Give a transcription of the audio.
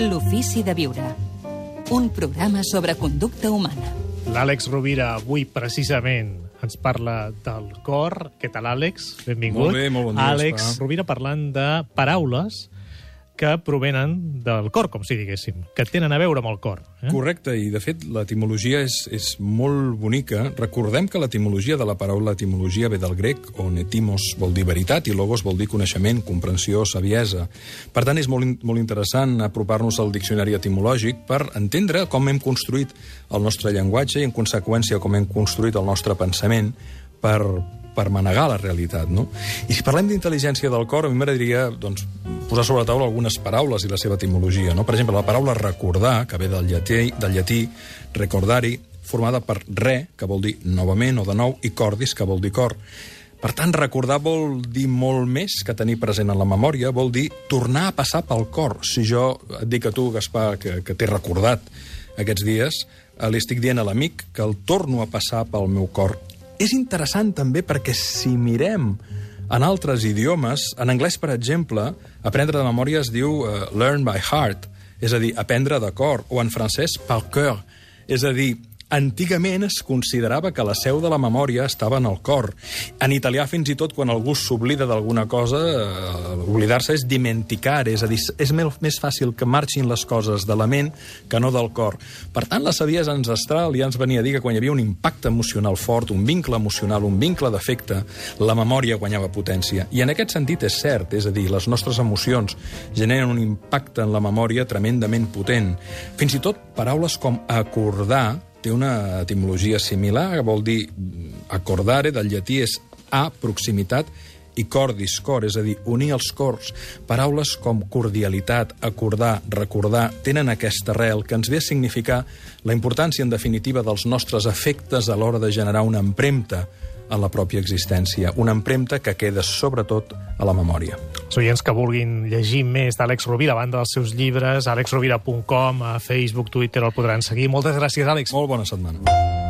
L'ofici de viure. Un programa sobre conducta humana. L'Àlex Rovira avui precisament ens parla del cor. Què tal, Àlex? Benvingut. Molt bé, molt bon dia, Àlex. Rovira parlant de paraules que provenen del cor, com si diguéssim, que tenen a veure amb el cor. Eh? Correcte, i de fet l'etimologia és, és molt bonica. Recordem que l'etimologia de la paraula etimologia ve del grec, on etimos vol dir veritat i logos vol dir coneixement, comprensió, saviesa. Per tant, és molt, molt interessant apropar-nos al diccionari etimològic per entendre com hem construït el nostre llenguatge i, en conseqüència, com hem construït el nostre pensament per, per manegar la realitat, no? I si parlem d'intel·ligència del cor, a mi m'agradaria doncs, posar sobre la taula algunes paraules i la seva etimologia, no? Per exemple, la paraula recordar, que ve del llatí, del llatí recordari, formada per re, que vol dir novament o de nou, i cordis, que vol dir cor. Per tant, recordar vol dir molt més que tenir present en la memòria, vol dir tornar a passar pel cor. Si jo et dic a tu, Gaspar, que, que t'he recordat aquests dies, eh, li estic dient a l'amic que el torno a passar pel meu cor. És interessant també perquè si mirem en altres idiomes, en anglès, per exemple, aprendre de memòria es diu uh, learn by heart, és a dir, aprendre de cor, o en francès, par cœur, és a dir, antigament es considerava que la seu de la memòria estava en el cor. En italià, fins i tot, quan algú s'oblida d'alguna cosa, eh, oblidar-se és dimenticar, és a dir, és més fàcil que marxin les coses de la ment que no del cor. Per tant, la saviesa ancestral ja ens venia a dir que quan hi havia un impacte emocional fort, un vincle emocional, un vincle d'afecte, la memòria guanyava potència. I en aquest sentit és cert, és a dir, les nostres emocions generen un impacte en la memòria tremendament potent. Fins i tot paraules com acordar té una etimologia similar, que vol dir acordare, del llatí és a, proximitat, i cordis, cor, és a dir, unir els cors. Paraules com cordialitat, acordar, recordar, tenen aquesta arrel que ens ve a significar la importància, en definitiva, dels nostres efectes a l'hora de generar una empremta en la pròpia existència, una empremta que queda sobretot a la memòria. Els oients que vulguin llegir més d'Àlex Rovira, a banda dels seus llibres, alexrovira.com, a Facebook, Twitter, el podran seguir. Moltes gràcies, Àlex. Molt bona setmana.